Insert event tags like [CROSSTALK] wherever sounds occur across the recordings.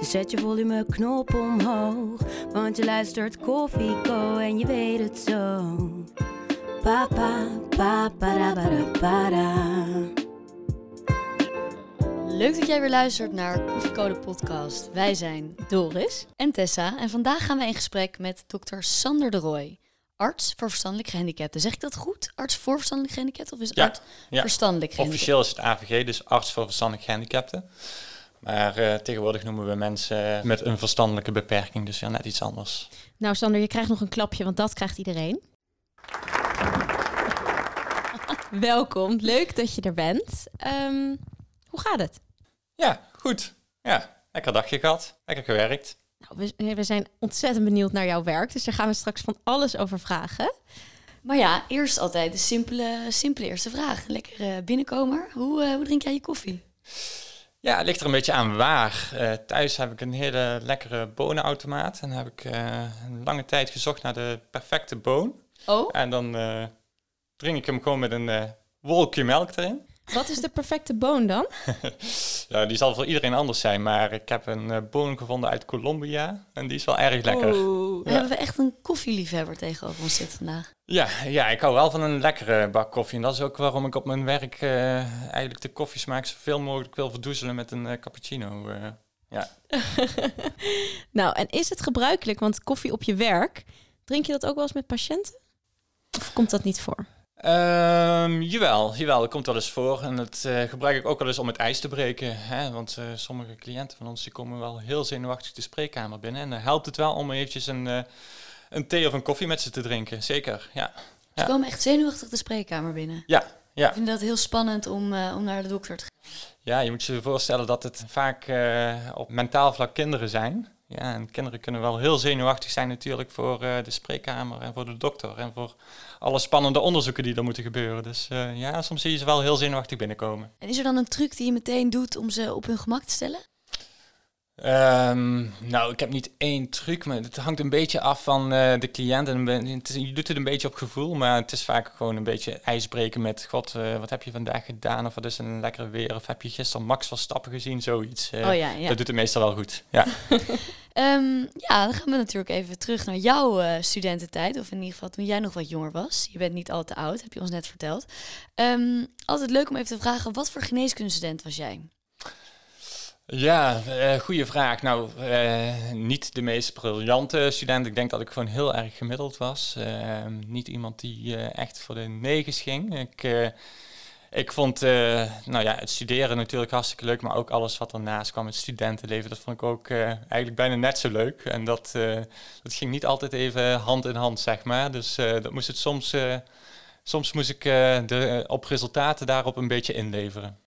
Dus zet je volumeknop omhoog. Want je luistert Koffieko en je weet het zo. Papa, papa, da, ba, da. Leuk dat jij weer luistert naar Koffiecode Podcast. Wij zijn Doris. en Tessa en vandaag gaan we in gesprek met dokter Sander de Roy, arts voor verstandelijk gehandicapten. Zeg ik dat goed? Arts voor verstandelijk gehandicapten of is het Ja, arts ja. verstandelijk gehandicapten? Officieel is het AVG, dus arts voor verstandelijk gehandicapten. Maar eh, tegenwoordig noemen we mensen met een verstandelijke beperking, dus ja, net iets anders. Nou Sander, je krijgt nog een klapje, want dat krijgt iedereen. [LAUGHS] Welkom, leuk dat je er bent. Ehm, hoe gaat het? Ja, goed. Ja, lekker dagje gehad, lekker gewerkt. Nou, we, we zijn ontzettend benieuwd naar jouw werk, dus daar gaan we straks van alles over vragen. Maar ja, eerst altijd de simpele, simpele eerste vraag. Lekker eh, binnenkomer. Hoe, eh, hoe drink jij je koffie? Ja, het ligt er een beetje aan waar. Eh, thuis heb ik een hele lekkere bonenautomaat en heb ik eh, een lange tijd gezocht naar de perfecte boon. Oh, En dan eh, drink ik hem gewoon met een wolkje melk erin. Wat is de perfecte boon dan? [LAUGHS] Ja, die zal voor iedereen anders zijn, maar ik heb een eh, boon gevonden uit Colombia en die is wel erg lekker. Oeh, Ja. hebben we echt een koffieliefhebber tegenover ons zitten vandaag. Ja, ja, ik hou wel van een lekkere bak koffie. En dat is ook waarom ik op mijn werk eh, eigenlijk de koffiesmaak zoveel mogelijk wil verdoezelen met een eh, cappuccino. eh. ja. [LAUGHS] Nou, en is het gebruikelijk, want koffie op je werk, drink je dat ook wel eens met patiënten? Of komt dat niet voor? Ehm, jawel, jawel, dat komt wel eens voor. En dat eh, gebruik ik ook wel eens om het ijs te breken. Hè? Want eh, sommige cliënten van ons die komen wel heel zenuwachtig de spreekkamer binnen. En dan helpt het wel om eventjes een, eh, een thee of een koffie met ze te drinken. Zeker, ja. Ze komen echt zenuwachtig de spreekkamer binnen. Ja, ja. Ik vind dat heel spannend om, om naar de dokter te gaan. Ja, je moet je voorstellen dat het vaak op mentaal vlak kinderen zijn. Ja, en kinderen kunnen wel heel zenuwachtig zijn natuurlijk voor eh, de spreekkamer en voor de dokter. En voor alle spannende onderzoeken die er moeten gebeuren. Dus eh, ja, soms zie je ze wel heel zenuwachtig binnenkomen. En is er dan een truc die je meteen doet om ze op hun gemak te stellen? Ehm, nou, ik heb niet één truc, maar het hangt een beetje af van eh, de cliënt. En het is- je doet het een beetje op gevoel, maar het is vaak gewoon een beetje ijsbreken met... God, eh, wat heb je vandaag gedaan? Of wat is een lekkere weer? Of heb je gisteren Max Verstappen gezien? Zoiets. eh, oh ja, ja. Dat doet het meestal wel goed, ja. [LAUGHS] Ehm, ja, dan gaan we natuurlijk even terug naar jouw eh, studententijd. Of in ieder geval toen jij nog wat jonger was. Je bent niet al te oud, heb je ons net verteld. Ehm, altijd leuk om even te vragen, wat voor geneeskundestudent was jij? Ja, eh goede vraag. Nou, eh, niet de meest briljante student. Ik denk dat ik gewoon heel erg gemiddeld was. Eh, niet iemand die eh, echt voor de negens ging. Ik, ik vond nou ja, het studeren natuurlijk hartstikke leuk, maar ook alles wat ernaast kwam, het studentenleven, dat vond ik ook eigenlijk bijna net zo leuk. En dat, dat ging niet altijd even hand in hand, zeg maar. Dus dat moest het soms, soms moest ik de, op resultaten daarop een beetje inleveren.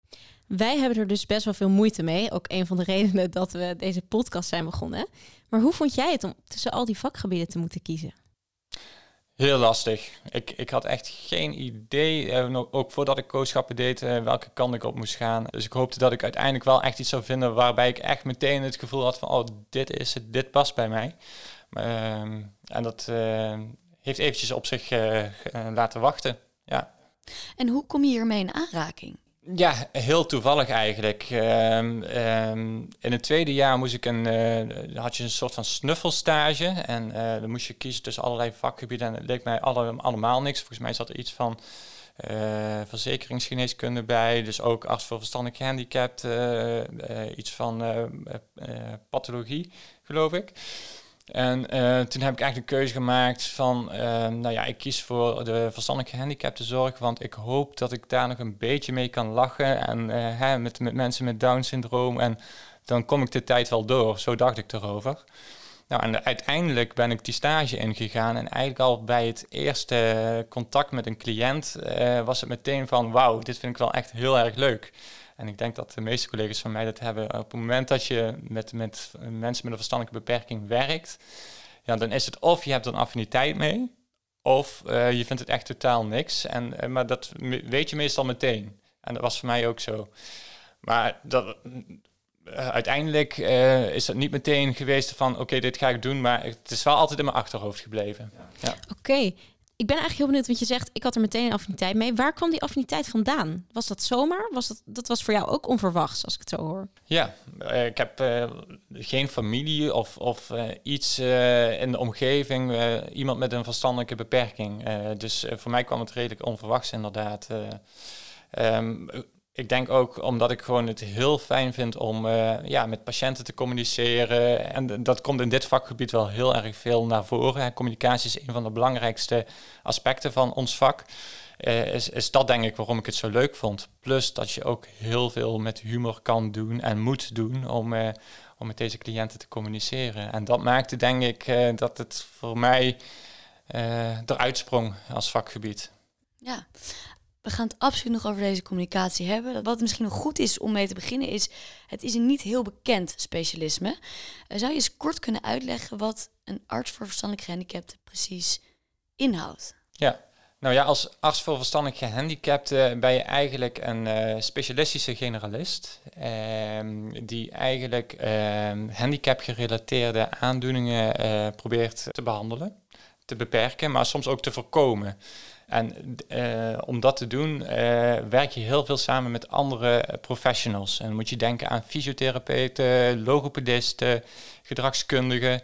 Wij hebben er dus best wel veel moeite mee. Ook een van de redenen dat we deze podcast zijn begonnen. Maar hoe vond jij het om tussen al die vakgebieden te moeten kiezen? Heel lastig. Ik, ik had echt geen idee, eh, nog- ook voordat ik kooschappen deed, eh, welke kant ik op moest gaan. Dus ik hoopte dat ik uiteindelijk wel echt iets zou vinden waarbij ik echt meteen het gevoel had van, oh, dit is het, dit past bij mij. Ehm, en dat eh, heeft eventjes op zich laten wachten. Ja. En hoe kom je hiermee in aanraking? Ja, heel toevallig eigenlijk. Ehm, ehm, in het tweede jaar moest ik een, eh, had je een soort van snuffelstage. En eh, dan moest je kiezen tussen allerlei vakgebieden. En het leek mij alle, allemaal niks. Volgens mij zat er iets van eh, verzekeringsgeneeskunde bij. Dus ook arts voor verstandelijk gehandicapt. eh, eh, iets van pathologie, geloof ik. En eh, toen heb ik eigenlijk de keuze gemaakt van, eh, nou ja, ik kies voor de verstandelijk gehandicaptenzorg, want ik hoop dat ik daar nog een beetje mee kan lachen en eh, hè, met, met mensen met Down-syndroom en dan kom ik de tijd wel door. Zo dacht ik erover. Nou, en uiteindelijk ben ik die stage ingegaan en eigenlijk al bij het eerste contact met een cliënt was het meteen van, wauw, dit vind ik wel echt heel erg leuk. En ik denk dat de meeste collega's van mij dat hebben. Op het moment dat je met, met mensen met een verstandelijke beperking werkt, ja, dan is het of je hebt er een affiniteit mee, of eh, je vindt het echt totaal niks. En, eh, maar dat weet je meestal meteen. En dat was voor mij ook zo. Maar dat, eh, uiteindelijk eh, is dat niet meteen geweest van oké, dit ga ik doen, maar het is wel altijd in mijn achterhoofd gebleven. Oké. Ik ben eigenlijk heel benieuwd, want je zegt, ik had er meteen een affiniteit mee. Waar kwam die affiniteit vandaan? Was dat zomaar? Was dat, dat was voor jou ook onverwachts, als ik het zo hoor. Ja, eh, ik heb eh, geen familie of, of eh, iets in de omgeving, iemand met een verstandelijke beperking. Dus voor mij kwam het redelijk onverwachts inderdaad. Eh, ehm, ik denk ook omdat ik gewoon het heel fijn vind om eh, ja, met patiënten te communiceren. En dat komt in dit vakgebied wel heel erg veel naar voren. Communicatie is een van de belangrijkste aspecten van ons vak. Eh, is, is dat denk ik waarom ik het zo leuk vond. Plus dat je ook heel veel met humor kan doen en moet doen om, eh, om met deze cliënten te communiceren. En dat maakte denk ik dat het voor mij eruit sprong als vakgebied. Ja, we gaan het absoluut nog over deze communicatie hebben. Wat misschien nog goed is om mee te beginnen is, het is een niet heel bekend specialisme. Eh, zou je eens kort kunnen uitleggen wat een arts voor verstandelijk gehandicapten precies inhoudt? Ja, nou ja, als arts voor verstandelijk gehandicapten ben je eigenlijk een eh, specialistische generalist. ehm, die eigenlijk ehm handicap-gerelateerde aandoeningen eh, probeert te behandelen, te beperken, maar soms ook te voorkomen. En eh, om dat te doen eh, werk je heel veel samen met andere professionals. En dan moet je denken aan fysiotherapeuten, logopedisten, gedragskundigen.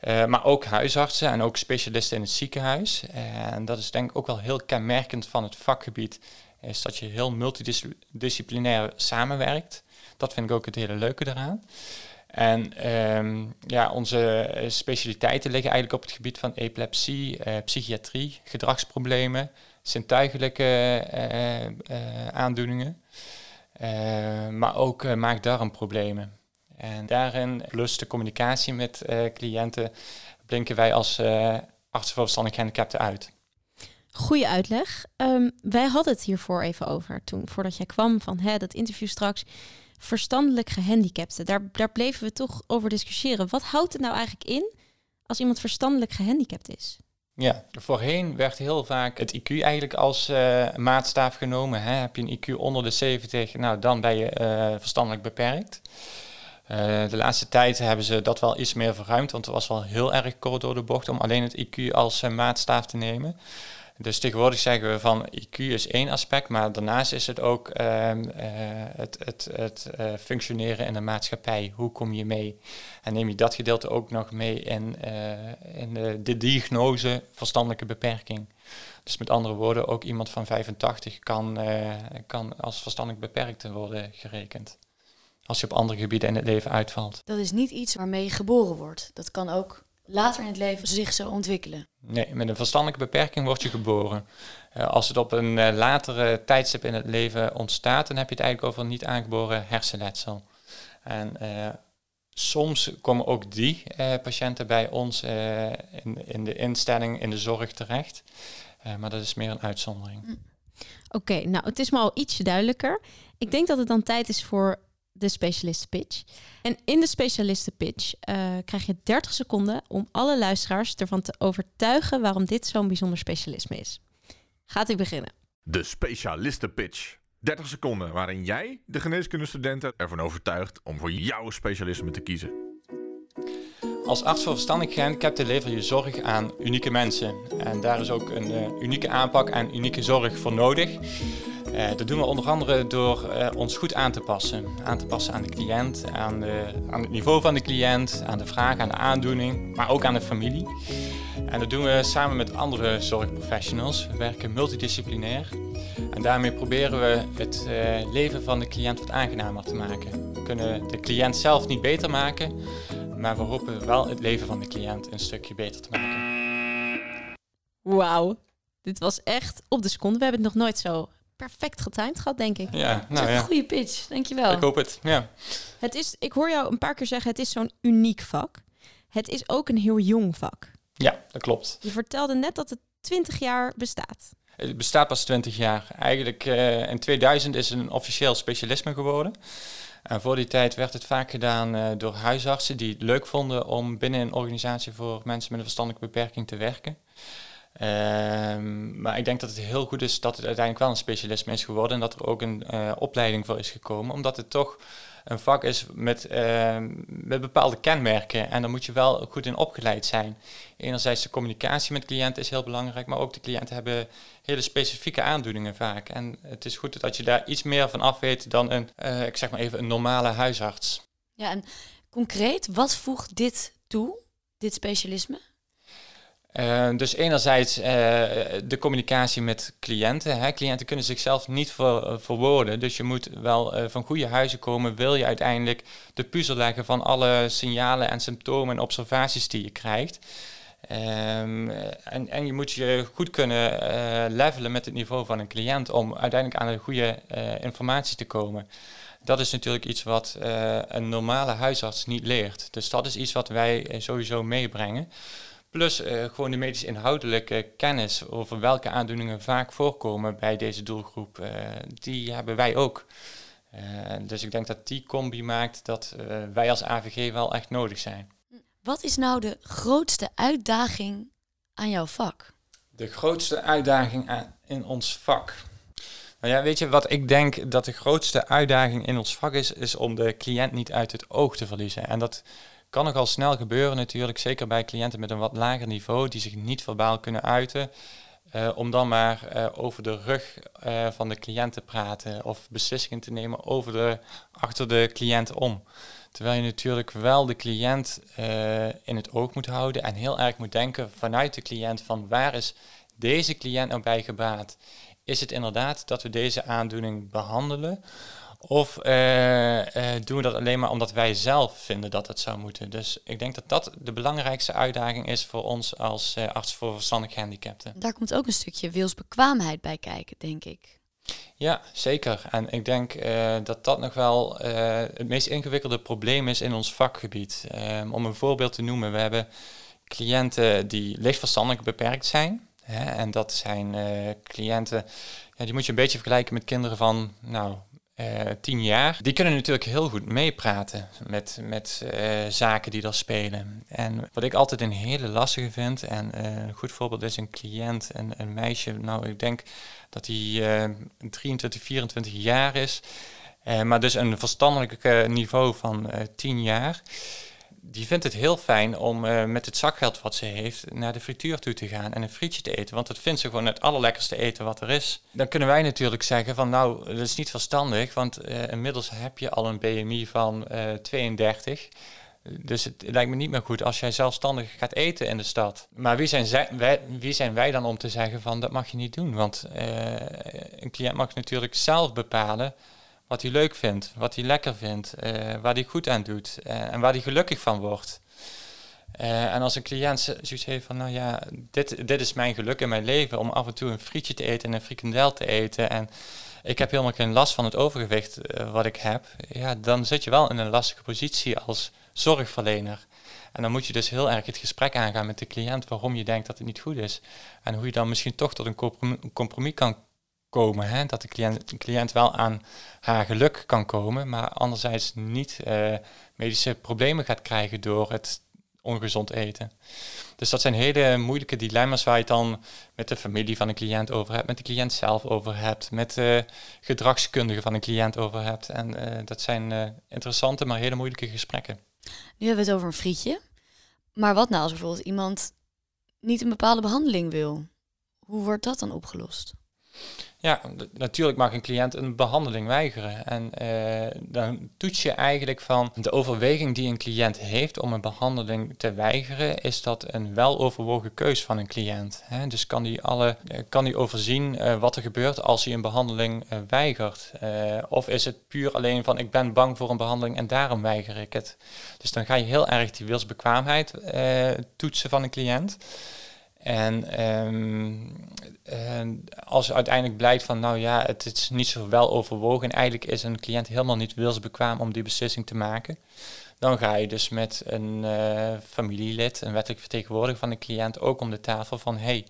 Eh, maar ook huisartsen en ook specialisten in het ziekenhuis. en dat is denk ik ook wel heel kenmerkend van het vakgebied, is dat je heel multidisciplinair samenwerkt. Dat vind ik ook het hele leuke eraan. En ehm, ja, onze eh, specialiteiten liggen eigenlijk op het gebied van epilepsie, eh, psychiatrie, gedragsproblemen, zintuigelijke eh, aandoeningen, maar ook maag-darmproblemen. En daarin, plus de communicatie met cliënten, blinken wij als artsen voor verstandelijk gehandicapten uit. Goeie uitleg. Ehm, wij hadden het hiervoor even over toen, voordat jij kwam van hè, dat interview straks. Verstandelijk gehandicapten. Daar, daar bleven we toch over discussiëren. Wat houdt het nou eigenlijk in als iemand verstandelijk gehandicapt is? Ja, voorheen werd heel vaak het IQ eigenlijk als eh, maatstaaf genomen. Hè? Heb je een IQ onder de 70, nou dan ben je eh, verstandelijk beperkt. Eh, de laatste tijd hebben ze dat wel iets meer verruimd, want het was wel heel erg kort door de bocht om alleen het IQ als maatstaaf te nemen. Dus tegenwoordig zeggen we van IQ is één aspect, maar daarnaast is het ook ehm, eh, het, het, het eh, functioneren in de maatschappij. Hoe kom je mee? En neem je dat gedeelte ook nog mee in, eh, in de, diagnose verstandelijke beperking. Dus met andere woorden, ook iemand van 85 kan, kan als verstandelijk beperkte worden gerekend. Als je op andere gebieden in het leven uitvalt. Dat is niet iets waarmee je geboren wordt. Dat kan ook later in het leven zich zo ontwikkelen. Nee, met een verstandelijke beperking word je geboren. Eh, als het op een eh, latere tijdstip in het leven ontstaat, dan heb je het eigenlijk over niet aangeboren hersenletsel. En eh, soms komen ook die eh, patiënten bij ons eh, in, in de instelling, in de zorg terecht. Eh, maar dat is meer een uitzondering. Oké, nou het is me al ietsje duidelijker. Ik denk dat het dan tijd is voor de specialistenpitch. En in de specialistenpitch eh krijg je 30 seconden om alle luisteraars ervan te overtuigen waarom dit zo'n bijzonder specialisme is. Gaat u beginnen? De specialistenpitch. 30 seconden waarin jij, de geneeskundestudenten, ervan overtuigt om voor jouw specialisme te kiezen. Als arts voor verstandelijk gehandicapten lever je zorg aan unieke mensen. En daar is ook een eh, unieke aanpak en unieke zorg voor nodig. Eh, dat doen we onder andere door eh, ons goed aan te passen. Aan te passen aan de cliënt, aan, de, aan het niveau van de cliënt, aan de vraag, aan de aandoening, maar ook aan de familie. En dat doen we samen met andere zorgprofessionals. We werken multidisciplinair. En daarmee proberen we het eh, leven van de cliënt wat aangenamer te maken. We kunnen de cliënt zelf niet beter maken, maar we hopen wel het leven van de cliënt een stukje beter te maken. Wauw, dit was echt op de seconde. We hebben het nog nooit zo perfect getimed gehad, denk ik. Ja, nou een ja. goede pitch, dankjewel. Ik hoop het. Ja. Het is, ik hoor jou een paar keer zeggen, het is zo'n uniek vak. Het is ook een heel jong vak. ja, dat klopt. Je vertelde net dat het 20 jaar bestaat. Het bestaat pas 20 jaar. Eigenlijk eh, in 2000 is het een officieel specialisme geworden. En voor die tijd werd het vaak gedaan uh, door huisartsen die het leuk vonden om binnen een organisatie voor mensen met een verstandelijke beperking te werken. Um, maar ik denk dat het heel goed is dat het uiteindelijk wel een specialisme is geworden en dat er ook een uh, opleiding voor is gekomen, omdat het toch een vak is met, uh, met bepaalde kenmerken en daar moet je wel goed in opgeleid zijn. Enerzijds de communicatie met cliënten is heel belangrijk, maar ook de cliënten hebben hele specifieke aandoeningen vaak. En het is goed dat je daar iets meer van af weet dan een, uh, ik zeg maar even, een normale huisarts. Ja, en concreet, wat voegt dit toe, dit specialisme? Uh, dus enerzijds uh, de communicatie met cliënten. Hè. Cliënten kunnen zichzelf niet uh, verwoorden. Dus je moet wel van goede huizen komen. Wil je uiteindelijk de puzzel leggen van alle signalen en symptomen en observaties die je krijgt. Um, en, en je moet je goed kunnen levelen met het niveau van een cliënt om uiteindelijk aan de goede informatie te komen. Dat is natuurlijk iets wat een normale huisarts niet leert. Dus dat is iets wat wij sowieso meebrengen. Plus uh, gewoon de medisch inhoudelijke kennis over welke aandoeningen vaak voorkomen bij deze doelgroep, uh, die hebben wij ook. Uh, dus ik denk dat die combi maakt dat wij als AVG wel echt nodig zijn. Wat is nou de grootste uitdaging aan jouw vak? De grootste uitdaging aan, in ons vak. Nou ja, weet je wat ik denk dat de grootste uitdaging in ons vak is, is om de cliënt niet uit het oog te verliezen. En dat kan nogal snel gebeuren natuurlijk, zeker bij cliënten met een wat lager niveau die zich niet verbaal kunnen uiten. Uh, om dan maar uh, over de rug uh, van de cliënt te praten of beslissingen te nemen over de, achter de cliënt om. Terwijl je natuurlijk wel de cliënt in het oog moet houden en heel erg moet denken vanuit de cliënt van waar is deze cliënt nou bij gebaat? Is het inderdaad dat we deze aandoening behandelen? Of uh, uh, doen we dat alleen maar omdat wij zelf vinden dat het zou moeten? Dus ik denk dat dat de belangrijkste uitdaging is voor ons als uh, arts voor verstandig gehandicapten. Daar komt ook een stukje wilsbekwaamheid bij kijken, denk ik. Ja, zeker. En ik denk dat dat nog wel het meest ingewikkelde probleem is in ons vakgebied. Um, om een voorbeeld te noemen, we hebben cliënten die lichtverstandelijk beperkt zijn. Hè, en dat zijn cliënten, ja, die moet je een beetje vergelijken met kinderen van, nou, uh, tien jaar, die kunnen natuurlijk heel goed meepraten met, met uh, zaken die er spelen. En wat ik altijd een hele lastige vind, en uh, een goed voorbeeld is een cliënt, een, een meisje, nou ik denk dat hij 23, 24 jaar is, maar dus een verstandelijk niveau van 10 jaar die vindt het heel fijn om uh, met het zakgeld wat ze heeft naar de frituur toe te gaan en een frietje te eten. Want dat vindt ze gewoon het allerlekkerste eten wat er is. Dan kunnen wij natuurlijk zeggen van nou, dat is niet verstandig, want uh, inmiddels heb je al een BMI van uh, eh, 32. Dus het lijkt me niet meer goed als jij zelfstandig gaat eten in de stad. Maar wie zijn, zij, wij, wie zijn wij dan om te zeggen van dat mag je niet doen? Want een cliënt mag natuurlijk zelf bepalen wat hij leuk vindt, wat hij lekker vindt, uh, waar hij goed aan doet uh, en waar hij gelukkig van wordt. Uh, en als een cliënt zoiets heeft van, nou ja, dit, dit is mijn geluk in mijn leven om af en toe een frietje te eten en een frikandel te eten en ik heb helemaal geen last van het overgewicht wat ik heb, ja, dan zit je wel in een lastige positie als zorgverlener. En dan moet je dus heel erg het gesprek aangaan met de cliënt waarom je denkt dat het niet goed is. En hoe je dan misschien toch tot een compromis kan komen. Hè? Dat de cliënt, de cliënt wel aan haar geluk kan komen, maar anderzijds niet uh, medische problemen gaat krijgen door het ongezond eten. Dus dat zijn hele moeilijke dilemma's waar je het dan met de familie van een cliënt over hebt, met de cliënt zelf over hebt, met de gedragskundige van een cliënt over hebt. En uh, dat zijn uh, interessante, maar hele moeilijke gesprekken. Nu hebben we het over een frietje. Maar wat nou als bijvoorbeeld iemand niet een bepaalde behandeling wil? Hoe wordt dat dan opgelost? Ja, natuurlijk mag een cliënt een behandeling weigeren. En uh, dan toets je eigenlijk van de overweging die een cliënt heeft om een behandeling te weigeren, is dat een weloverwogen keus van een cliënt. Hè? Dus kan die, alle, eh, kan die overzien uh, wat er gebeurt als hij een behandeling weigert? of is het puur alleen van ik ben bang voor een behandeling en daarom weiger ik het? Dus dan ga je heel erg die wilsbekwaamheid toetsen van een cliënt. En um, uh, als uiteindelijk blijkt van, nou ja, het is niet zo wel overwogen. En eigenlijk is een cliënt helemaal niet wilsbekwaam om die beslissing te maken, dan ga je dus met een uh, familielid, een wettelijk vertegenwoordiger van de cliënt, ook om de tafel van, hey,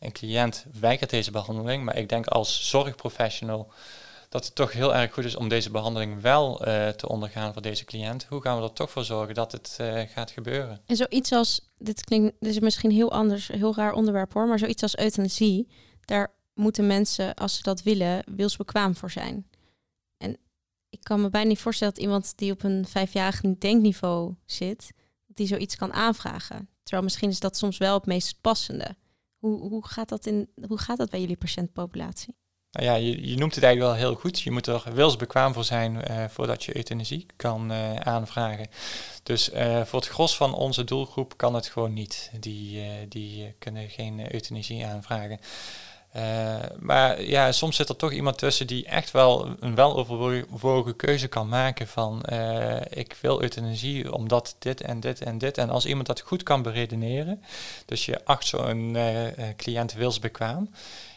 een cliënt weigert deze behandeling, maar ik denk als zorgprofessional dat het toch heel erg goed is om deze behandeling wel eh, te ondergaan voor deze cliënt. Hoe gaan we er toch voor zorgen dat het uh, gaat gebeuren? En zoiets als, dit klinkt, dit is misschien heel anders, heel raar onderwerp hoor, maar zoiets als euthanasie, daar moeten mensen, als ze dat willen, wilsbekwaam voor zijn. En ik kan me bijna niet voorstellen dat iemand die op een vijfjarig denkniveau zit, die zoiets kan aanvragen. Terwijl misschien is dat soms wel het meest passende. Hoe, hoe, gaat, dat in, hoe gaat dat bij jullie patiëntpopulatie? Nou ja, je, je noemt het eigenlijk wel heel goed. Je moet er wilsbekwaam voor zijn uh, voordat je euthanasie kan uh, aanvragen. Dus uh, voor het gros van onze doelgroep kan het gewoon niet. Die, die kunnen geen euthanasie aanvragen. maar ja, soms zit er toch iemand tussen die echt wel een weloverwogen keuze kan maken van ik wil euthanasie omdat dit en dit en dit. En als iemand dat goed kan beredeneren, dus je acht zo'n cliënt wilsbekwaam,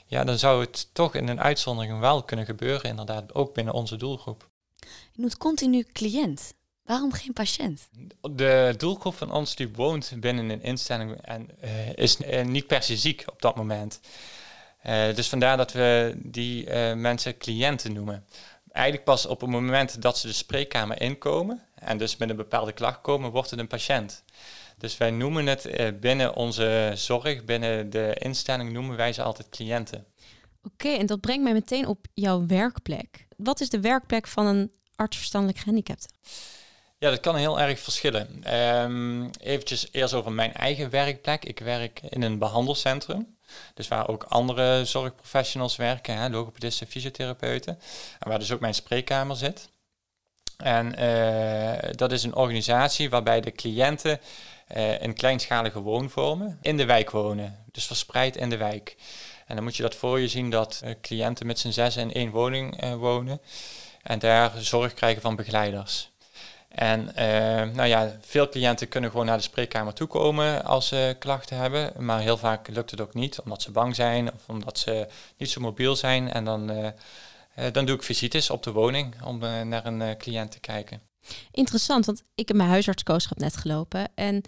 ja, dan zou het toch in een uitzondering wel kunnen gebeuren, inderdaad, ook binnen onze doelgroep. Je noemt continu cliënt. Waarom geen patiënt? De doelgroep van ons die woont binnen een instelling en uh, is uh, niet per se ziek op dat moment. Uh, dus vandaar dat we die mensen cliënten noemen. Eigenlijk pas op het moment dat ze de spreekkamer inkomen en dus met een bepaalde klacht komen, wordt het een patiënt. Dus wij noemen het eh, binnen onze zorg, binnen de instelling, noemen wij ze altijd cliënten. Oké, en dat brengt mij meteen op jouw werkplek. Wat is de werkplek van een artsverstandelijk gehandicapte? Ja, dat kan heel erg verschillen. Um, eventjes eerst over mijn eigen werkplek. Ik werk in een behandelcentrum. Dus waar ook andere zorgprofessionals werken, hè, logopedisten, fysiotherapeuten. En waar dus ook mijn spreekkamer zit. En uh, dat is een organisatie waarbij de cliënten uh, in kleinschalige woonvormen in de wijk wonen. Dus verspreid in de wijk. En dan moet je dat voor je zien dat uh, cliënten met z'n zes in één woning uh, wonen. En daar zorg krijgen van begeleiders. En nou ja, veel cliënten kunnen gewoon naar de spreekkamer toekomen als ze klachten hebben. Maar heel vaak lukt het ook niet, omdat ze bang zijn of omdat ze niet zo mobiel zijn. En dan, dan doe ik visites op de woning om naar een cliënt te kijken. Interessant, want ik heb mijn huisartskooschap net gelopen. En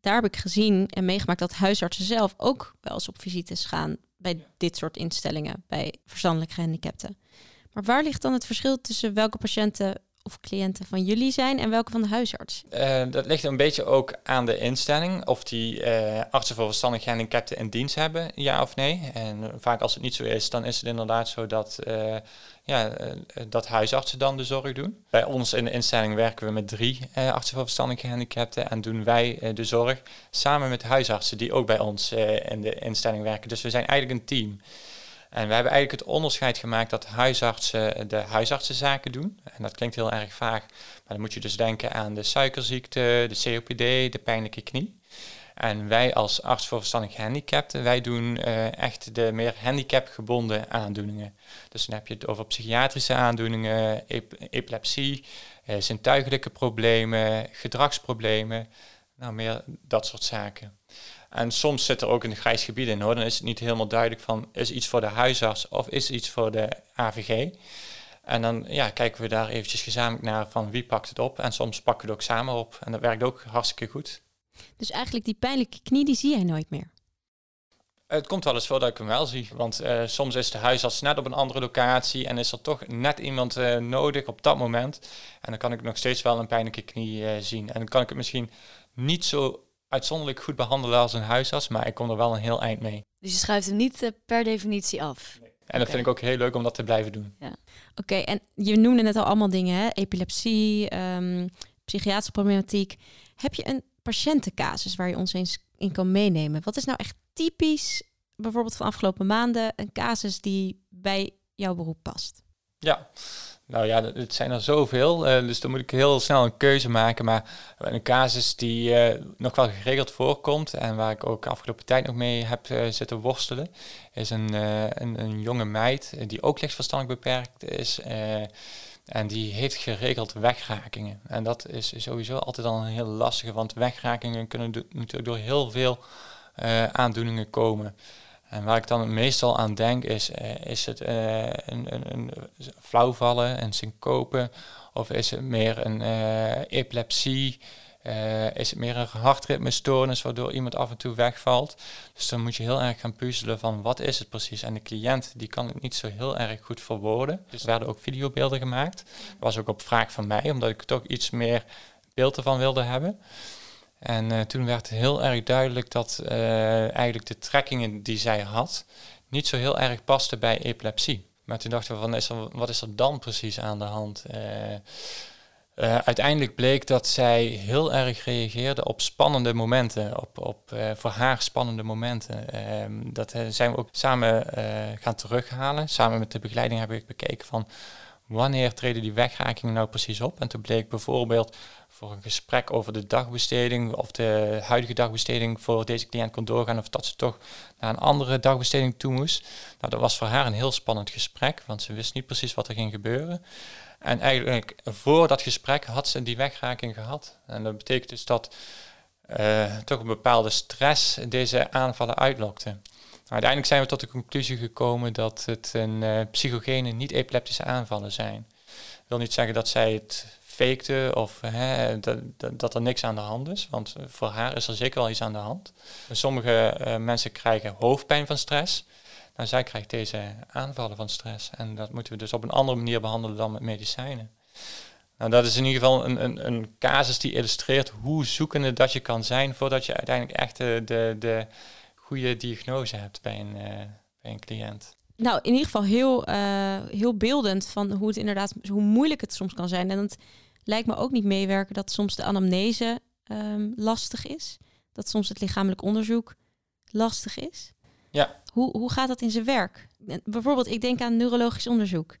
daar heb ik gezien en meegemaakt dat huisartsen zelf ook wel eens op visites gaan bij dit soort instellingen, bij verstandelijk gehandicapten. Maar waar ligt dan het verschil tussen welke patiënten of cliënten van jullie zijn en welke van de huisarts? Uh, dat ligt een beetje ook aan de instelling, of die uh, artsen voor verstandig gehandicapten in dienst hebben, ja of nee. En vaak als het niet zo is, dan is het inderdaad zo dat, uh, ja, dat huisartsen dan de zorg doen. Bij ons in de instelling werken we met drie artsen voor verstandig gehandicapten en doen wij de zorg samen met huisartsen die ook bij ons in de instelling werken. Dus we zijn eigenlijk een team. En we hebben eigenlijk het onderscheid gemaakt dat huisartsen de huisartsenzaken doen. En dat klinkt heel erg vaag, maar dan moet je dus denken aan de suikerziekte, de COPD, de pijnlijke knie. En wij als arts voor verstandig gehandicapten, wij doen uh, echt de meer handicapgebonden aandoeningen. Dus dan heb je het over psychiatrische aandoeningen, ep epilepsie, uh, zintuigelijke problemen, gedragsproblemen, nou meer dat soort zaken. En soms zit er ook een grijs gebied in hoor. Dan is het niet helemaal duidelijk van is iets voor de huisarts of is iets voor de AVG. En dan ja, kijken we daar eventjes gezamenlijk naar van wie pakt het op. En soms pakken we het ook samen op. En dat werkt ook hartstikke goed. Dus eigenlijk die pijnlijke knie, die zie jij nooit meer? Het komt wel eens voor dat ik hem wel zie. Want uh, soms is de huisarts net op een andere locatie en is er toch net iemand uh, nodig op dat moment. En dan kan ik nog steeds wel een pijnlijke knie uh, zien. En dan kan ik het misschien niet zo uitzonderlijk goed behandelen als een huisarts, maar ik kom er wel een heel eind mee. Dus je schuift hem niet uh, per definitie af? Nee. En dat vind ik ook heel leuk om dat te blijven doen. Ja. Oké, en je noemde net al allemaal dingen, hè? epilepsie, um, psychiatrische problematiek. Heb je een patiëntencasus waar je ons eens in kan meenemen? Wat is nou echt typisch, bijvoorbeeld van afgelopen maanden, een casus die bij jouw beroep past? Ja, nou ja, het zijn er zoveel, uh, dus dan moet ik heel snel een keuze maken. Maar een casus die uh, nog wel geregeld voorkomt en waar ik ook afgelopen tijd nog mee heb uh, zitten worstelen, is een, een, een, jonge meid die ook lichtverstandelijk beperkt is. En die heeft geregeld wegrakingen. En dat is sowieso altijd al een heel lastige, want wegrakingen kunnen natuurlijk door heel veel aandoeningen komen. En waar ik dan meestal aan denk is, uh, is het uh, een, een, een flauwvallen, een syncope, of is het meer een epilepsie, Uh, is het meer een hartritmestoornis waardoor iemand af en toe wegvalt? Dus dan moet je heel erg gaan puzzelen van wat is het precies. En de cliënt die kan het niet zo heel erg goed verwoorden. Dus er werden ook videobeelden gemaakt. Dat was ook op vraag van mij, omdat ik toch iets meer beeld ervan wilde hebben. En uh, toen werd heel erg duidelijk dat uh, eigenlijk de trekkingen die zij had niet zo heel erg pasten bij epilepsie. Maar toen dachten we van is wat is er dan precies aan de hand? Uh, uiteindelijk bleek dat zij heel erg reageerde op spannende momenten, op, op uh, voor haar spannende momenten. Uh, dat zijn we ook samen gaan terughalen. Samen met de begeleiding heb ik bekeken van wanneer treden die wegrakingen nou precies op. En toen bleek bijvoorbeeld voor een gesprek over de dagbesteding of de huidige dagbesteding voor deze cliënt kon doorgaan of dat ze toch naar een andere dagbesteding toe moest. Nou, dat was voor haar een heel spannend gesprek, want ze wist niet precies wat er ging gebeuren. En eigenlijk voor dat gesprek had ze die wegraking gehad. En dat betekent dus dat uh, toch een bepaalde stress deze aanvallen uitlokte. Uiteindelijk zijn we tot de conclusie gekomen dat het een uh, psychogene, niet-epileptische aanvallen zijn. Dat wil niet zeggen dat zij het fakte of hè, dat, dat, er niks aan de hand is, want voor haar is er zeker wel iets aan de hand. Sommige uh, mensen krijgen hoofdpijn van stress. Nou, zij krijgt deze aanvallen van stress. En dat moeten we dus op een andere manier behandelen dan met medicijnen. Nou, dat is in ieder geval een, een, een casus die illustreert hoe zoekende dat je kan zijn voordat je uiteindelijk echt de, de, de goede diagnose hebt bij een, uh, bij een cliënt. Nou, in ieder geval heel, uh, heel beeldend van hoe het inderdaad, hoe moeilijk het soms kan zijn. En het lijkt me ook niet meewerken dat soms de anamnese um, lastig is. Dat soms het lichamelijk onderzoek lastig is. Ja. Hoe, hoe gaat dat in zijn werk? Bijvoorbeeld, ik denk aan neurologisch onderzoek.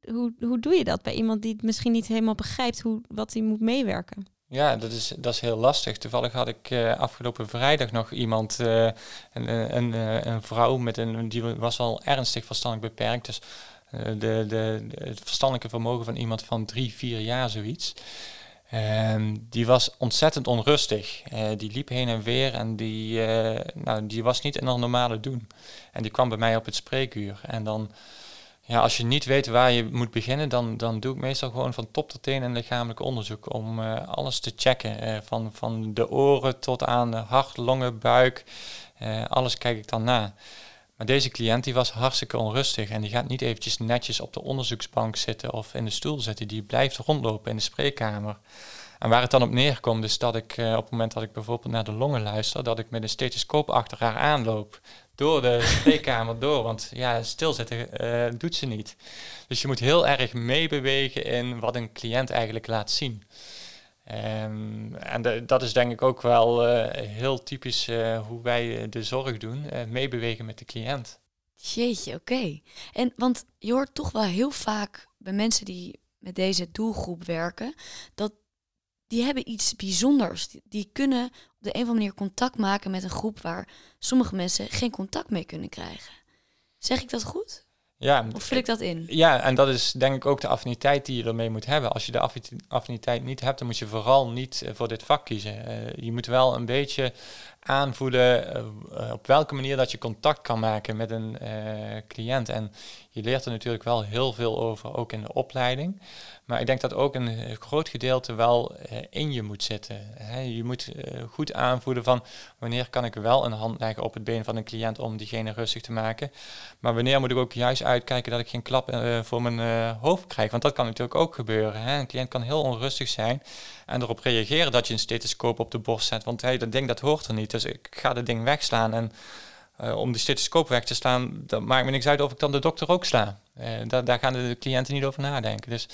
Hoe, hoe doe je dat bij iemand die het misschien niet helemaal begrijpt hoe, wat hij moet meewerken? Ja, dat is, dat is heel lastig. Toevallig had ik uh, afgelopen vrijdag nog iemand, uh, een, een, een, vrouw met een, die was al ernstig verstandelijk beperkt. Dus de, de, het verstandelijke vermogen van iemand van drie, vier jaar zoiets. Um, die was ontzettend onrustig. Die liep heen en weer en die, nou, die was niet in een normale doen. En die kwam bij mij op het spreekuur. En dan, ja, als je niet weet waar je moet beginnen, dan, dan doe ik meestal gewoon van top tot teen een lichamelijk onderzoek om uh, alles te checken. van, van de oren tot aan de hart, longen, buik. alles kijk ik dan na. Maar deze cliënt die was hartstikke onrustig en die gaat niet eventjes netjes op de onderzoeksbank zitten of in de stoel zitten. Die blijft rondlopen in de spreekkamer. En waar het dan op neerkomt is dat ik op het moment dat ik bijvoorbeeld naar de longen luister, dat ik met een stethoscoop achter haar aanloop. Door de [LAUGHS] spreekkamer door, want ja, stilzitten uh, doet ze niet. Dus je moet heel erg meebewegen in wat een cliënt eigenlijk laat zien. Um, en dat is denk ik ook wel uh, heel typisch uh, hoe wij de zorg doen, meebewegen met de cliënt. Jeetje, oké. En want je hoort toch wel heel vaak bij mensen die met deze doelgroep werken, dat die hebben iets bijzonders. Die, die kunnen op de een of andere manier contact maken met een groep waar sommige mensen geen contact mee kunnen krijgen. Zeg ik dat goed? Ja, of vul ik dat in? Ja, en dat is denk ik ook de affiniteit die je ermee moet hebben. Als je de affiniteit niet hebt, dan moet je vooral niet uh, voor dit vak kiezen. Uh, je moet wel een beetje aanvoelen uh, op welke manier dat je contact kan maken met een cliënt. En je leert er natuurlijk wel heel veel over, ook in de opleiding. Maar ik denk dat ook een groot gedeelte wel in je moet zitten. Je moet goed aanvoelen van wanneer kan ik wel een hand leggen op het been van een cliënt om diegene rustig te maken. Maar wanneer moet ik ook juist uitkijken dat ik geen klap voor mijn hoofd krijg. Want dat kan natuurlijk ook gebeuren. Een cliënt kan heel onrustig zijn en erop reageren dat je een stethoscoop op de borst zet. Want hey, dat ding dat hoort er niet. Dus ik ga dat ding wegslaan en... Uh, om de stethoscoop weg te slaan, dat maakt me niks uit of ik dan de dokter ook sla. Uh, daar, daar gaan de cliënten niet over nadenken. Dus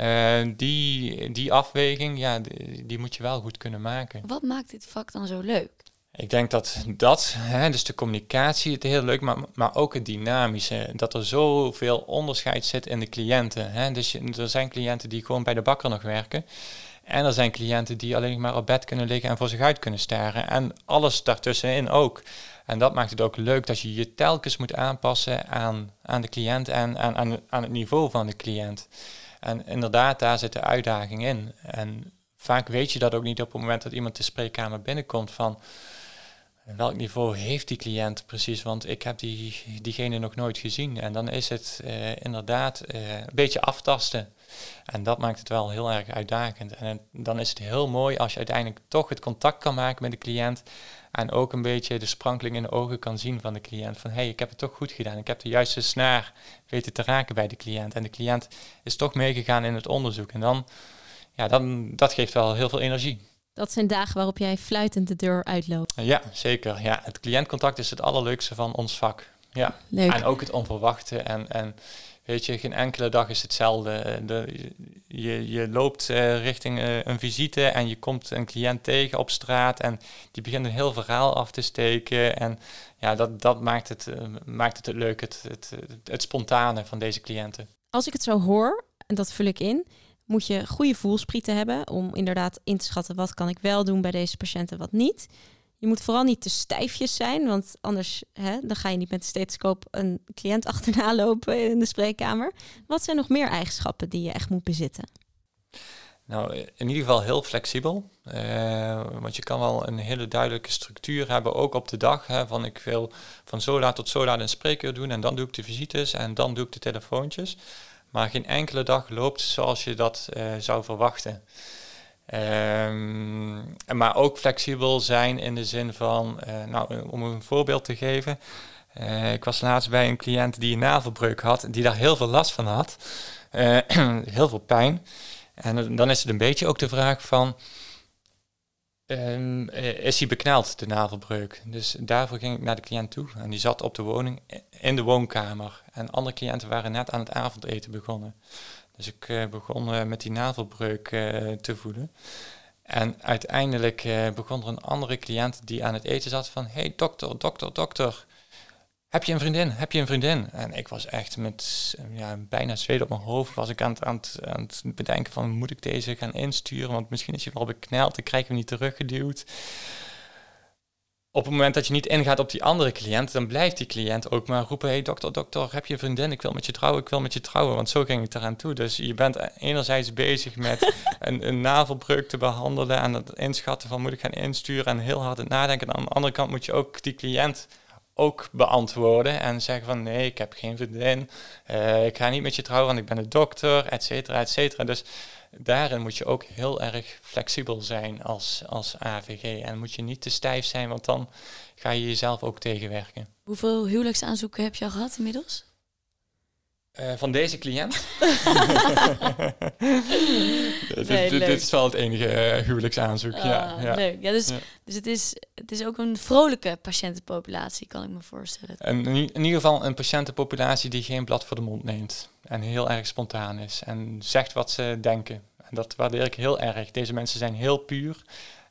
uh, die, die afweging, ja, die, die, moet je wel goed kunnen maken. Wat maakt dit vak dan zo leuk? Ik denk dat dat, hè, dus de communicatie, het heel leuk, maar, maar ook het dynamische. Dat er zoveel onderscheid zit in de cliënten. Hè. Dus je, er zijn cliënten die gewoon bij de bakker nog werken. En er zijn cliënten die alleen maar op bed kunnen liggen en voor zich uit kunnen staren. En alles daartussenin ook. En dat maakt het ook leuk dat je je telkens moet aanpassen aan, aan de cliënt en aan, aan, aan het niveau van de cliënt. En inderdaad, daar zit de uitdaging in. En vaak weet je dat ook niet op het moment dat iemand de spreekkamer binnenkomt van welk niveau heeft die cliënt precies, want ik heb die, diegene nog nooit gezien. En dan is het uh, inderdaad uh, een beetje aftasten. En dat maakt het wel heel erg uitdagend. En dan is het heel mooi als je uiteindelijk toch het contact kan maken met de cliënt. En ook een beetje de sprankeling in de ogen kan zien van de cliënt. Van hé, hey, ik heb het toch goed gedaan. Ik heb de juiste snaar weten te raken bij de cliënt. En de cliënt is toch meegegaan in het onderzoek. En dan, ja, dan, dat geeft wel heel veel energie. Dat zijn dagen waarop jij fluitend de deur uitloopt. Ja, zeker. Ja, het cliëntcontact is het allerleukste van ons vak. Ja, Leuk. en ook het onverwachte. En, en weet je, geen enkele dag is hetzelfde. De, je, je loopt uh, richting uh, een visite en je komt een cliënt tegen op straat en die begint een heel verhaal af te steken. En ja, dat, dat maakt, het, maakt het, het leuk, het, het, het spontane van deze cliënten. Als ik het zo hoor, en dat vul ik in, moet je goede voelsprieten hebben om inderdaad in te schatten wat kan ik wel doen bij deze patiënten, wat niet. Je moet vooral niet te stijfjes zijn, want anders hè, dan ga je niet met de stethoscoop een cliënt [LAUGHS] achterna lopen in de spreekkamer. Wat zijn nog meer eigenschappen die je echt moet bezitten? Nou, in ieder geval heel flexibel. Uh, want je kan wel een hele duidelijke structuur hebben, ook op de dag. Hè, van ik wil van zo laat tot zo laat een spreekuur doen en dan doe ik de visites en dan doe ik de telefoontjes. Maar geen enkele dag loopt zoals je dat uh, zou verwachten. Um, maar ook flexibel zijn in de zin van, uh, nou, om een voorbeeld te geven. Uh, ik was laatst bij een cliënt die een navelbreuk had, die daar heel veel last van had. Uh, [CLEARS THROAT] heel veel pijn. En dan is het een beetje ook de vraag van, um, is hij bekneld, de navelbreuk? Dus daarvoor ging ik naar de cliënt toe. En die zat op de woning, in de woonkamer. En andere cliënten waren net aan het avondeten begonnen. Dus ik uh, begon uh, met die navelbreuk uh, te voelen. En uiteindelijk begon er een andere cliënt die aan het eten zat van... hey, dokter, dokter, dokter, heb je een vriendin? Heb je een vriendin? En ik was echt met ja, bijna zweet op mijn hoofd... was ik aan het, aan, het, aan het bedenken van... moet ik deze gaan insturen? Want misschien is hij wel bekneld, dan krijg ik hem niet teruggeduwd op het moment dat je niet ingaat op die andere cliënt, dan blijft die cliënt ook maar roepen: hey, dokter, dokter, heb je een vriendin? Ik wil met je trouwen, ik wil met je trouwen. Want zo ging ik eraan toe. Dus je bent enerzijds bezig met [LAUGHS] een, een navelbreuk te behandelen en het inschatten van moet ik gaan insturen en heel hard het nadenken. En aan de andere kant moet je ook die cliënt ook beantwoorden en zeggen van nee, ik heb geen vriendin, uh, ik ga niet met je trouwen, want ik ben een dokter, et cetera, et cetera. Dus daarin moet je ook heel erg flexibel zijn als, als AVG. En moet je niet te stijf zijn, want dan ga je jezelf ook tegenwerken. Hoeveel huwelijksaanzoeken heb je al gehad inmiddels? Uh, van deze cliënt? [LAUGHS] nee, dit, dit, is wel het enige uh, huwelijksaanzoek. Uh, ja, ja. Leuk. Ja, dus, ja. dus het, is, het is ook een vrolijke patiëntenpopulatie, kan ik me voorstellen. En in, in ieder geval een patiëntenpopulatie die geen blad voor de mond neemt. En heel erg spontaan is. En zegt wat ze denken. En dat waardeer ik heel erg. Deze mensen zijn heel puur.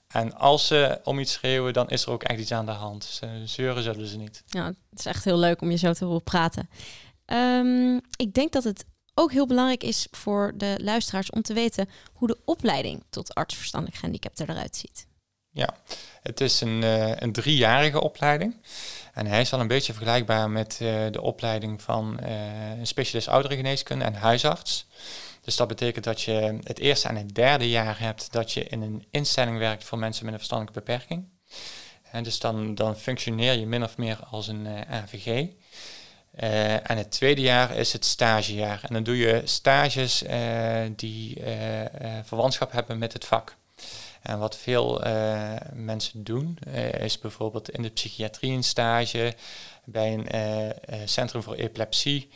En als ze om iets schreeuwen, dan is er ook echt iets aan de hand. Ze zeuren zullen ze niet. Ja, het is echt heel leuk om je zo te horen praten. Um, ik denk dat het ook heel belangrijk is voor de luisteraars om te weten hoe de opleiding tot arts verstandelijk gehandicapten eruit ziet. Ja, het is een, uh, een driejarige opleiding. En hij is wel een beetje vergelijkbaar met uh, de opleiding van uh, een specialist ouderengeneeskunde en huisarts. Dus dat betekent dat je het eerste en het derde jaar hebt dat je in een instelling werkt voor mensen met een verstandelijke beperking. En dus dan, dan functioneer je min of meer als een AVG. Uh, en het tweede jaar is het stagejaar. En dan doe je stages uh, die uh, verwantschap hebben met het vak. En wat veel mensen doen, is bijvoorbeeld in de psychiatrie een stage, bij een centrum voor epilepsie,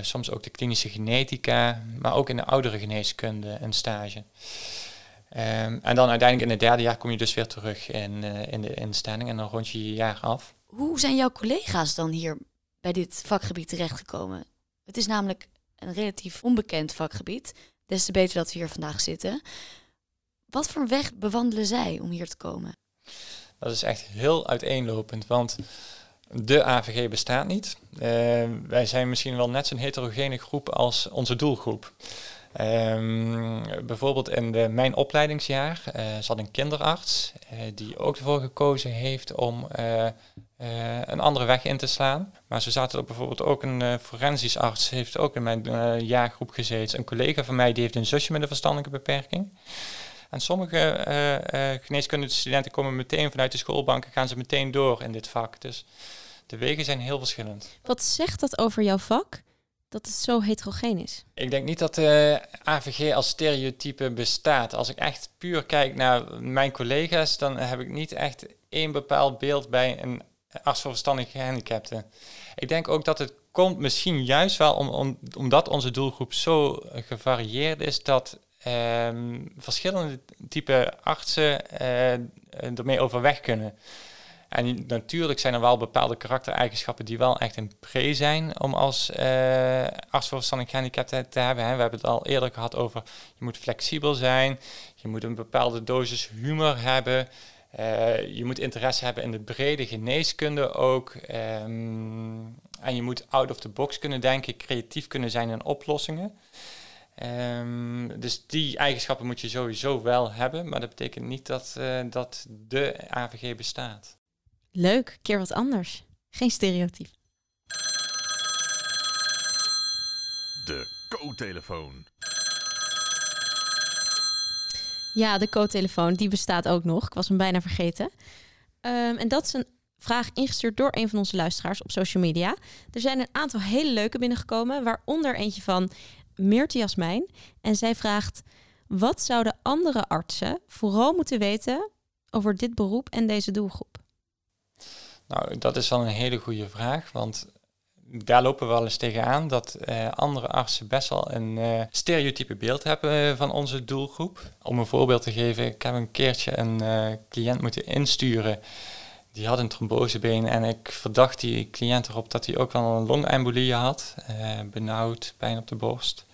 soms ook de klinische genetica, maar ook in de oudere geneeskunde een stage. Um, en dan uiteindelijk in het derde jaar kom je dus weer terug in, in de instelling en dan rond je je jaar af. Hoe zijn jouw collega's dan hier bij dit vakgebied terechtgekomen. Het is namelijk een relatief onbekend vakgebied. Des te beter dat we hier vandaag zitten. Wat voor weg bewandelen zij om hier te komen? Dat is echt heel uiteenlopend, want de AVG bestaat niet. Uh, wij zijn misschien wel net zo'n heterogene groep als onze doelgroep. Um, bijvoorbeeld in de, mijn opleidingsjaar uh, zat een kinderarts uh, die ook ervoor gekozen heeft om uh, een andere weg in te slaan. Maar zo zaten er bijvoorbeeld ook een forensisch arts, heeft ook in mijn jaargroep gezeten. Een collega van mij die heeft een zusje met een verstandelijke beperking. En sommige geneeskundestudenten komen meteen vanuit de schoolbanken, gaan ze meteen door in dit vak. Dus de wegen zijn heel verschillend. Wat zegt dat over jouw vak? dat het zo heterogeen is? Ik denk niet dat de AVG als stereotype bestaat. Als ik echt puur kijk naar mijn collega's, dan heb ik niet echt één bepaald beeld bij een arts voor verstandige gehandicapten. Ik denk ook dat het komt misschien juist wel om, om, omdat onze doelgroep zo gevarieerd is dat ehm, verschillende type artsen uh, ermee overweg kunnen. En natuurlijk zijn er wel bepaalde karaktereigenschappen die wel echt een pre zijn om als uh, arts voor verstandig gehandicapten te hebben. Hè. We hebben het al eerder gehad over je moet flexibel zijn, je moet een bepaalde dosis humor hebben. Uh, je moet interesse hebben in de brede geneeskunde ook. Um, en je moet out of the box kunnen denken, creatief kunnen zijn in oplossingen. Um, dus die eigenschappen moet je sowieso wel hebben, maar dat betekent niet dat, uh, dat de AVG bestaat. Leuk, keer wat anders. Geen stereotype. De co-telefoon. Ja, de co-telefoon, die bestaat ook nog. Ik was hem bijna vergeten. Um, en dat is een vraag ingestuurd door een van onze luisteraars op social media. Er zijn een aantal hele leuke binnengekomen, waaronder eentje van Meertje Jasmijn. En zij vraagt: wat zouden andere artsen vooral moeten weten over dit beroep en deze doelgroep? Nou, dat is wel een hele goede vraag, want daar lopen we wel eens tegenaan dat uh, andere artsen best wel een uh, stereotype beeld hebben uh, van onze doelgroep. Om een voorbeeld te geven, ik heb een keertje een cliënt moeten insturen. Die had een trombosebeen en ik verdacht die cliënt erop dat hij ook wel een longembolie had. benauwd, pijn op de borst.